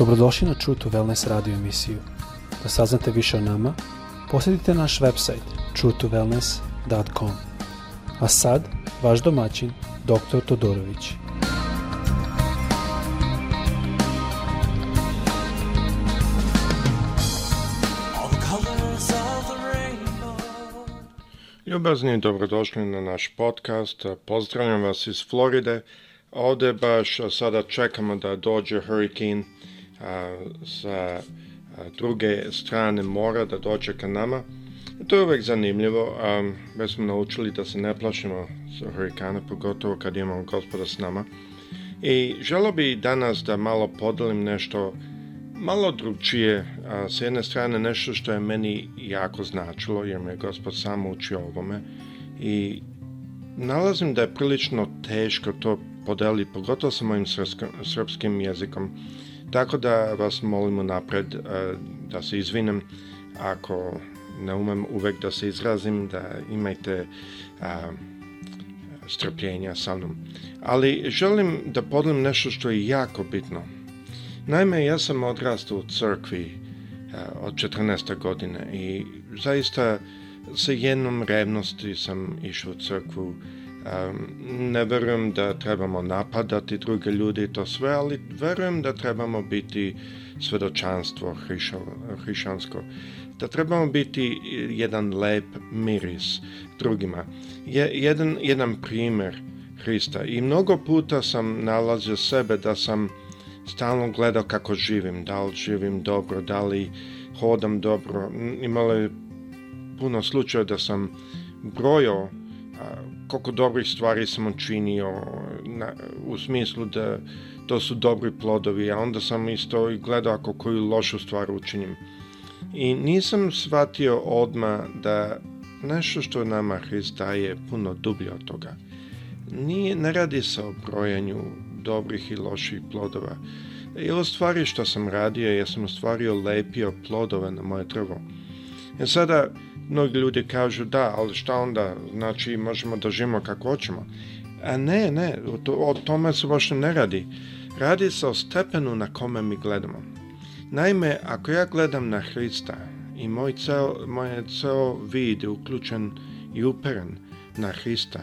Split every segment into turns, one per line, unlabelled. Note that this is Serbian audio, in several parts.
Dobrodošli na True to Wellness radio emisiju. Da saznate više o nama, posjetite naš website truetowellness.com. A sad, vaš domaćin, dr. Todorović.
Ljubazni, dobrodošli na naš podcast. Pozdravljam vas iz Floride. Ovdje baš sada čekamo da dođe hurricane sa druge strane mora da dođe ka nama. to je uvek zanimljivo, već smo naučili da se ne plašimo hurikana, pogotovo kad imamo gospoda s nama. I želo bi danas da malo podelim nešto malo drugčije, s jedne strane nešto što je meni jako značilo, jer me gospod sam učio ovome i nalazim da je prilično teško to podeliti, pogotovo sa mojim srpskim jezikom. Tako da vas molim napred e, da se izvinem ako ne umem uvek da se izrazim, da imajte e, strpljenja sa mnom. Ali želim da podelim nešto što je jako bitno. Naime, ja sam odrastao u crkvi e, od 14. godine i zaista sa jednom revnosti sam išao u crkvu ne verujem da trebamo napadati druge ljudi i to sve, ali verujem da trebamo biti svedočanstvo hrišansko Da trebamo biti jedan lep miris drugima. Je, jedan, jedan primjer Hrista. I mnogo puta sam nalazio sebe da sam stalno gledao kako živim. Da li živim dobro, da li hodam dobro. Imalo je puno slučaja da sam brojao koliko dobrih stvari sam učinio na, u smislu da to su dobri plodovi, a onda sam isto i gledao ako koju lošu stvar učinim. I nisam shvatio odma da nešto što nama Hrist daje puno dublje od toga. Nije, ne radi se o brojanju dobrih i loših plodova. o stvari što sam radio, ja sam ostvario lepio plodove na moje trvo i e Sada, mnogi ljudi kažu da, ali šta onda, znači možemo da živimo kako hoćemo. A ne, ne, o, o tome se baš ne radi. Radi se o stepenu na kome mi gledamo. Naime, ako ja gledam na Hrista i moj ceo, moje ceo vid je uključen i uperen na Hrista,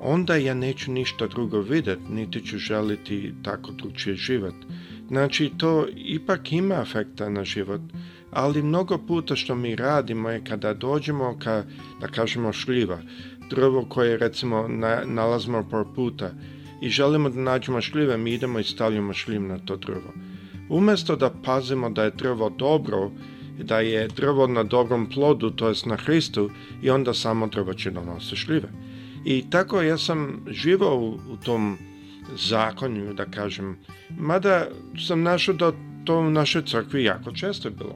onda ja neću ništa drugo vidjeti, niti ću želiti tako drugčije život. Znači, to ipak ima efekta na život ali mnogo puta što mi radimo je kada dođemo ka, da kažemo šljiva, drvo koje recimo nalazimo por puta i želimo da nađemo šljive, mi idemo i stavljamo šljiv na to drvo. Umjesto da pazimo da je drvo dobro, da je drvo na dobrom plodu, to jest na Hristu, i onda samo drvo će donose šljive. I tako ja sam živao u, u tom zakonju, da kažem, mada sam našao da to u našoj crkvi jako često je bilo.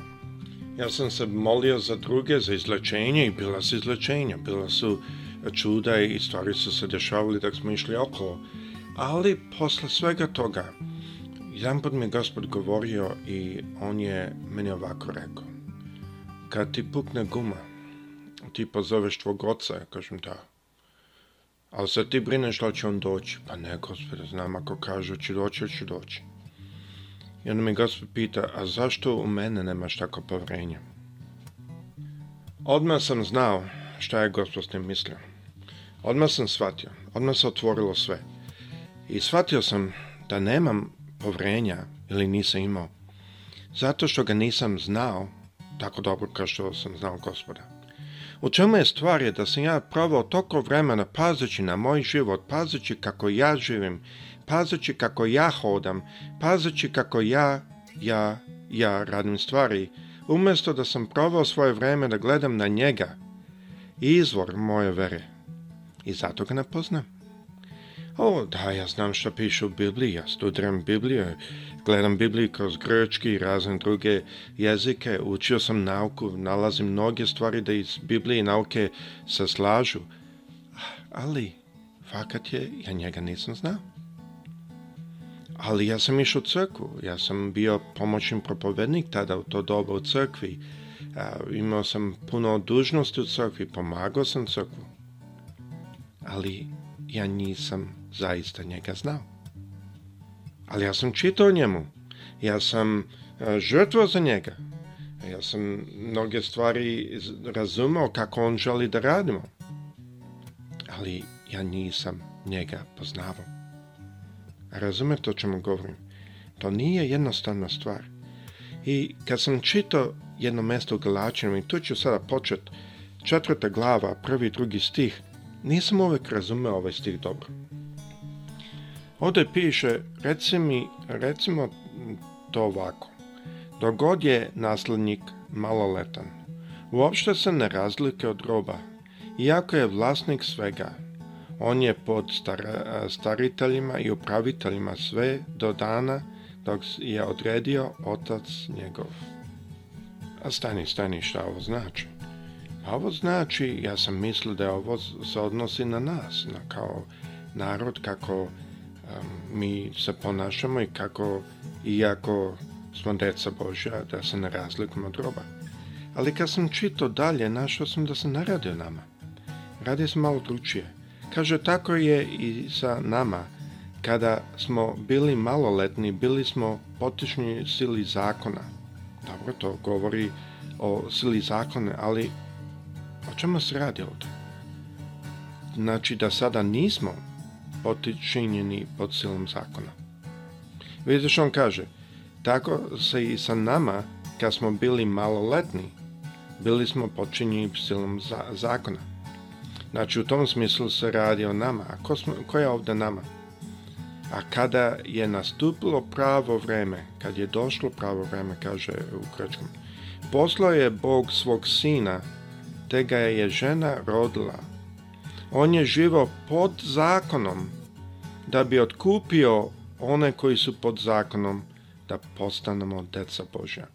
Ja sam se molio za druge, za izlečenje i bila su izlečenja, bila su čuda i stvari su se dešavali dok smo išli okolo. Ali posle svega toga, jedan mi je gospod govorio i on je meni ovako rekao. Kad ti pukne guma, ti pozoveš tvog oca, kažem da. Ali se ti brineš da će on doći. Pa ne, gospod, znam ako kaže, će doći, će doći. I onda me gospod pita, a zašto u mene nemaš tako povrenje? Odmah sam znao šta je gospod s tim mislio. Odmah sam shvatio, odmah se otvorilo sve. I shvatio sam da nemam povrenja ili nisam imao, zato što ga nisam znao tako dobro kao što sam znao gospoda. U čemu je stvar je da sam ja provao toliko vremena pazeći na moj život, pazeći kako ja živim, pazeći kako ja hodam, pazeći kako ja, ja, ja radim stvari, umjesto da sam provao svoje vrijeme da gledam na njega, izvor moje vere. I zato ga ne poznam. O, da, ja znam što piše u Bibliji, ja studiram Bibliju, gledam Bibliju kroz grčki i razne druge jezike, učio sam nauku, nalazim mnoge stvari da iz Biblije i nauke se slažu, ali fakat je, ja njega nisam znao ali ja sam išao u crkvu, ja sam bio pomoćni propovednik tada u to doba u crkvi. E, imao sam puno dužnosti u crkvi, pomagao sam crkvu. Ali ja nisam zaista njega znao. Ali ja sam čitao njemu. Ja sam e, žrtvo za njega. Ja sam mnoge stvari razumao kako on želi da radimo. Ali ja nisam njega poznavao. Razumete o čemu govorim? To nije jednostavna stvar. I kad sam čitao jedno mjesto u Galačinu, i tu ću sada počet, četvrta glava, prvi i drugi stih, nisam uvijek razumeo ovaj stih dobro. Ovdje piše, reci mi, recimo to ovako, dogod je naslednik maloletan, uopšte se ne razlike od roba, iako je vlasnik svega, on je pod stariteljima i upraviteljima sve do dana dok je odredio otac njegov. A stani, stani, šta ovo znači? A pa ovo znači, ja sam mislio da ovo se odnosi na nas, na kao narod, kako mi se ponašamo i kako, iako smo deca Božja, da se ne razlikujemo od roba. Ali kad sam čito dalje, našao sam da se ne o nama. Radi se malo drugčije. Kaže, tako je i sa nama. Kada smo bili maloletni, bili smo potični sili zakona. Dobro, to govori o sili zakona, ali o čemu se radi ovdje? Znači da sada nismo potičinjeni pod silom zakona. Vidite što on kaže, tako se i sa nama, kad smo bili maloletni, bili smo počinjeni silom za zakona. Znači u tom smislu se radi o nama. A ko, smo, je ovdje nama? A kada je nastupilo pravo vreme, kad je došlo pravo vreme, kaže u krečkom, poslao je Bog svog sina, te ga je žena rodila. On je živo pod zakonom, da bi otkupio one koji su pod zakonom, da postanemo deca Božja.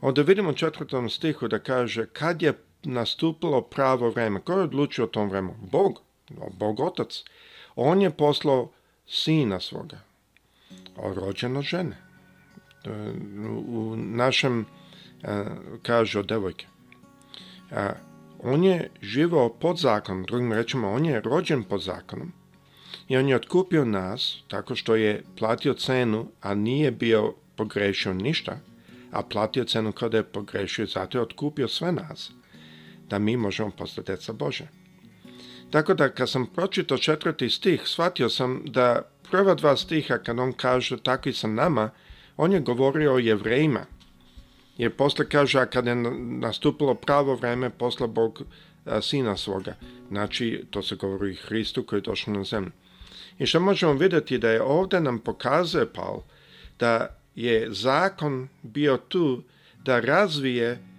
Onda vidimo u četvrtom stihu da kaže, kad je nastupilo pravo vreme. Ko je odlučio o tom vremenu? Bog, Bog otac. On je poslao sina svoga, rođeno žene. E, u našem e, kaže o devojke. E, on je živao pod zakonom, drugim rečima, on je rođen pod zakonom i on je otkupio nas tako što je platio cenu, a nije bio pogrešio ništa, a platio cenu kada je pogrešio, zato je otkupio sve nas da mi možemo postati djeca Bože. Tako da kad sam pročito četvrti stih, shvatio sam da prva dva stiha kad on kaže takvi sam nama, on je govorio o jevrejima. Jer posle kaže, a kad je nastupilo pravo vreme, posla Bog sina svoga. Znači, to se govori i Hristu koji je došao na zemlju. I što možemo vidjeti da je ovdje nam pokazuje Paul da je zakon bio tu da razvije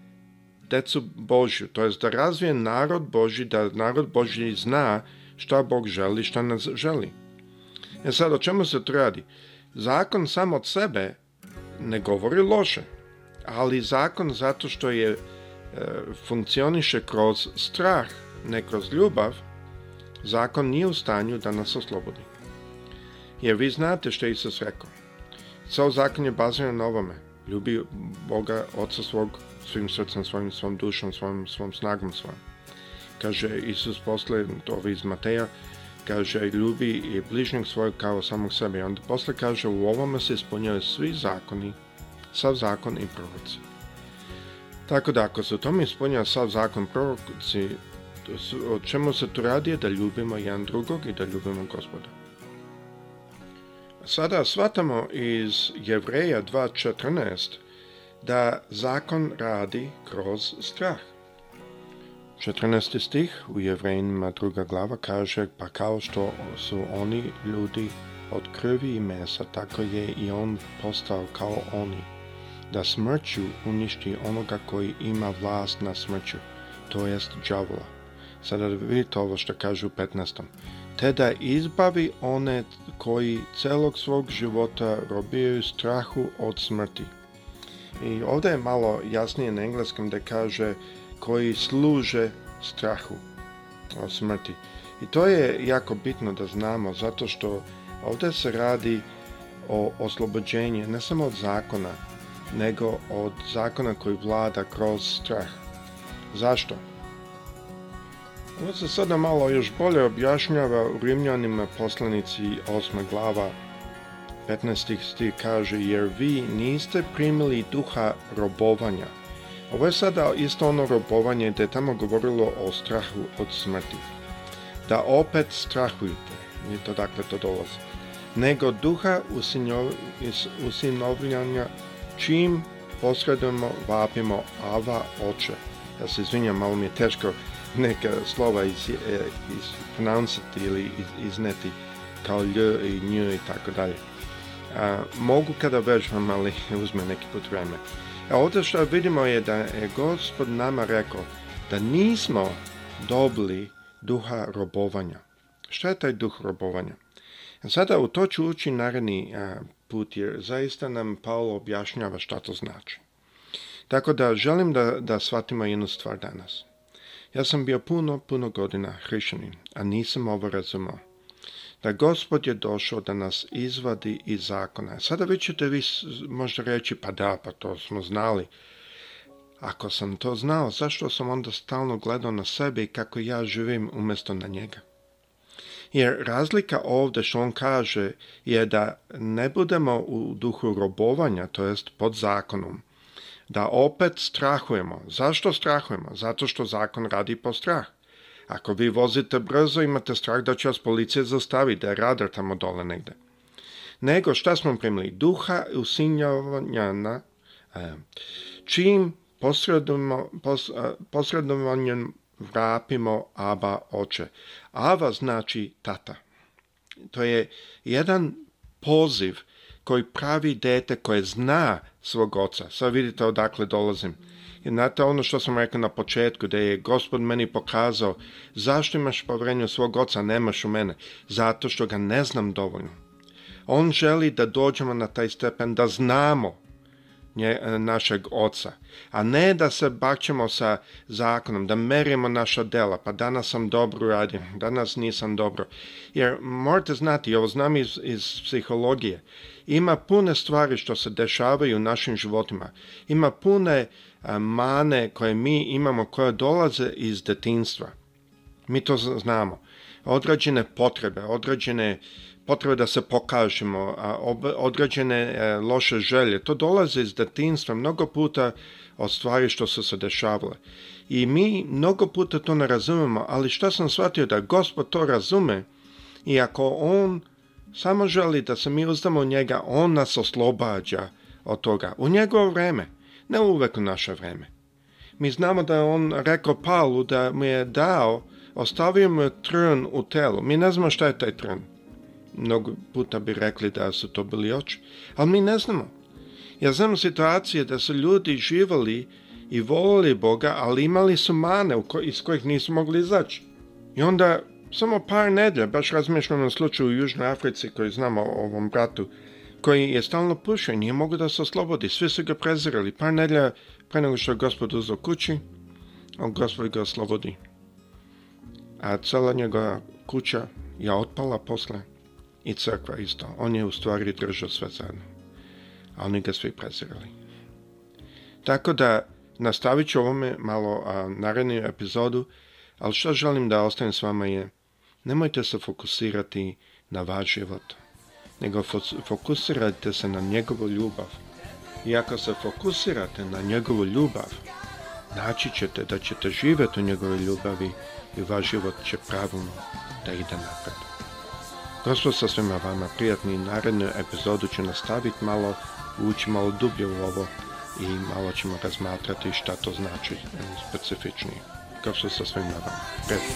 decu Božju, to je da razvije narod Božji, da narod Božji zna šta Bog želi, šta nas želi. E sad, o čemu se to radi? Zakon sam od sebe ne govori loše, ali zakon zato što je e, funkcioniše kroz strah, ne kroz ljubav, zakon nije u stanju da nas oslobodi. Jer vi znate što je Isus rekao. Cao zakon je baziran na ovome. Ljubi Boga, Oca svog, svim srcem, svojim svom dušom, svojom, svom snagom svojom. Kaže Isus posle, je iz Mateja, kaže ljubi i bližnjeg svojeg kao samog sebe. onda posle kaže u ovome se ispunjaju svi zakoni, sav zakon i proroci. Tako da ako se u tome ispunja sav zakon proroci, o čemu se tu radi je da ljubimo jedan drugog i da ljubimo gospoda. Sada shvatamo iz Jevreja 2.14 da zakon radi kroz strah. 14. stih u Jevrejnima druga glava kaže pa kao što su oni ljudi od krvi i mesa, tako je i on postao kao oni, da smrću uništi onoga koji ima vlast na smrću, to jest džavola. Sada vidite ovo što kaže u 15. Te da izbavi one koji celog svog života robijaju strahu od smrti. I ovdje je malo jasnije na engleskom da kaže koji služe strahu o smrti. I to je jako bitno da znamo zato što ovdje se radi o oslobođenju ne samo od zakona, nego od zakona koji vlada kroz strah. Zašto? Ovo se sada malo još bolje objašnjava u Rimljanima poslanici 8. glava 15. stih kaže jer vi niste primili duha robovanja. Ovo je sada isto ono robovanje gdje je tamo govorilo o strahu od smrti. Da opet strahujete, je to dakle to dolazi, nego duha usinovljanja čim posredujemo, vapimo ava oče. Ja se izvinjam, malo mi je teško neka slova iz, e, iz, ili iz, izneti kao lj i nj i tako dalje. A, mogu kada vežbam, ali uzme neki put vreme. A e, ovdje što vidimo je da je gospod nama rekao da nismo dobili duha robovanja. Šta je taj duh robovanja? E, sada u to ću ući naredni put jer zaista nam Paolo objašnjava što to znači. Tako da želim da, da shvatimo jednu stvar danas. Ja sam bio puno, puno godina hrišćanin, a nisam ovo razumao da gospod je došao da nas izvadi iz zakona. Sada vi ćete vi možda reći, pa da, pa to smo znali. Ako sam to znao, zašto sam onda stalno gledao na sebe i kako ja živim umjesto na njega? Jer razlika ovdje što on kaže je da ne budemo u duhu robovanja, to jest pod zakonom, da opet strahujemo. Zašto strahujemo? Zato što zakon radi po strah. Ako vi vozite brzo, imate strah da će vas policija zastaviti, da je radar tamo dole negde. Nego šta smo primili? Duha usinjavanja e, čim e, posredovanjem vrapimo aba oče. Ava znači tata. To je jedan poziv koji pravi dete koje zna svog oca. Sad vidite odakle dolazim. I znate ono što sam rekao na početku, da je gospod meni pokazao zašto imaš povrenje svog oca, nemaš u mene, zato što ga ne znam dovoljno. On želi da dođemo na taj stepen, da znamo nje, našeg oca, a ne da se bakćemo sa zakonom, da merimo naša dela, pa danas sam dobro radim, danas nisam dobro. Jer morate znati, ovo znam iz, iz psihologije, ima pune stvari što se dešavaju u našim životima, ima pune mane koje mi imamo, koje dolaze iz detinstva. Mi to znamo. Određene potrebe, određene potrebe da se pokažemo, određene e, loše želje, to dolaze iz detinstva mnogo puta od stvari što su se dešavale. I mi mnogo puta to ne razumemo, ali što sam shvatio da gospod to razume i ako on samo želi da se mi uzdamo u njega, on nas oslobađa od toga u njegovo vreme ne uvek u naše vreme. Mi znamo da je on rekao Pavlu da mu je dao, ostavio mu je trn u telu. Mi ne znamo šta je taj trn. Mnogo puta bi rekli da su to bili oči, ali mi ne znamo. Ja znam situacije da su ljudi živali i volili Boga, ali imali su mane iz kojih nisu mogli izaći. I onda samo par nedlja, baš razmišljam na slučaju u Južnoj Africi koji znamo o ovom bratu koji je stalno pušen, nije mogu da se oslobodi. Svi su ga prezirali par nedlja pre nego što je gospod uzao kući, on gospod ga oslobodi. A cela njegova kuća je otpala posle i crkva isto. On je u stvari držao sve zajedno. A oni ga svi prezirali. Tako da nastavit ću ovome malo a, narednu epizodu, ali što želim da ostavim s vama je nemojte se fokusirati na vaš život nego fokusirajte se na njegovu ljubav. I ako se fokusirate na njegovu ljubav, naći ćete da ćete živjeti u njegovoj ljubavi i vaš život će pravilno da ide napred. Gospod sa svima vama prijatni i narednu epizodu ću nastaviti malo, ući malo dublje u ovo i malo ćemo razmatrati šta to znači specifičnije. Kao što sa svim prijatni.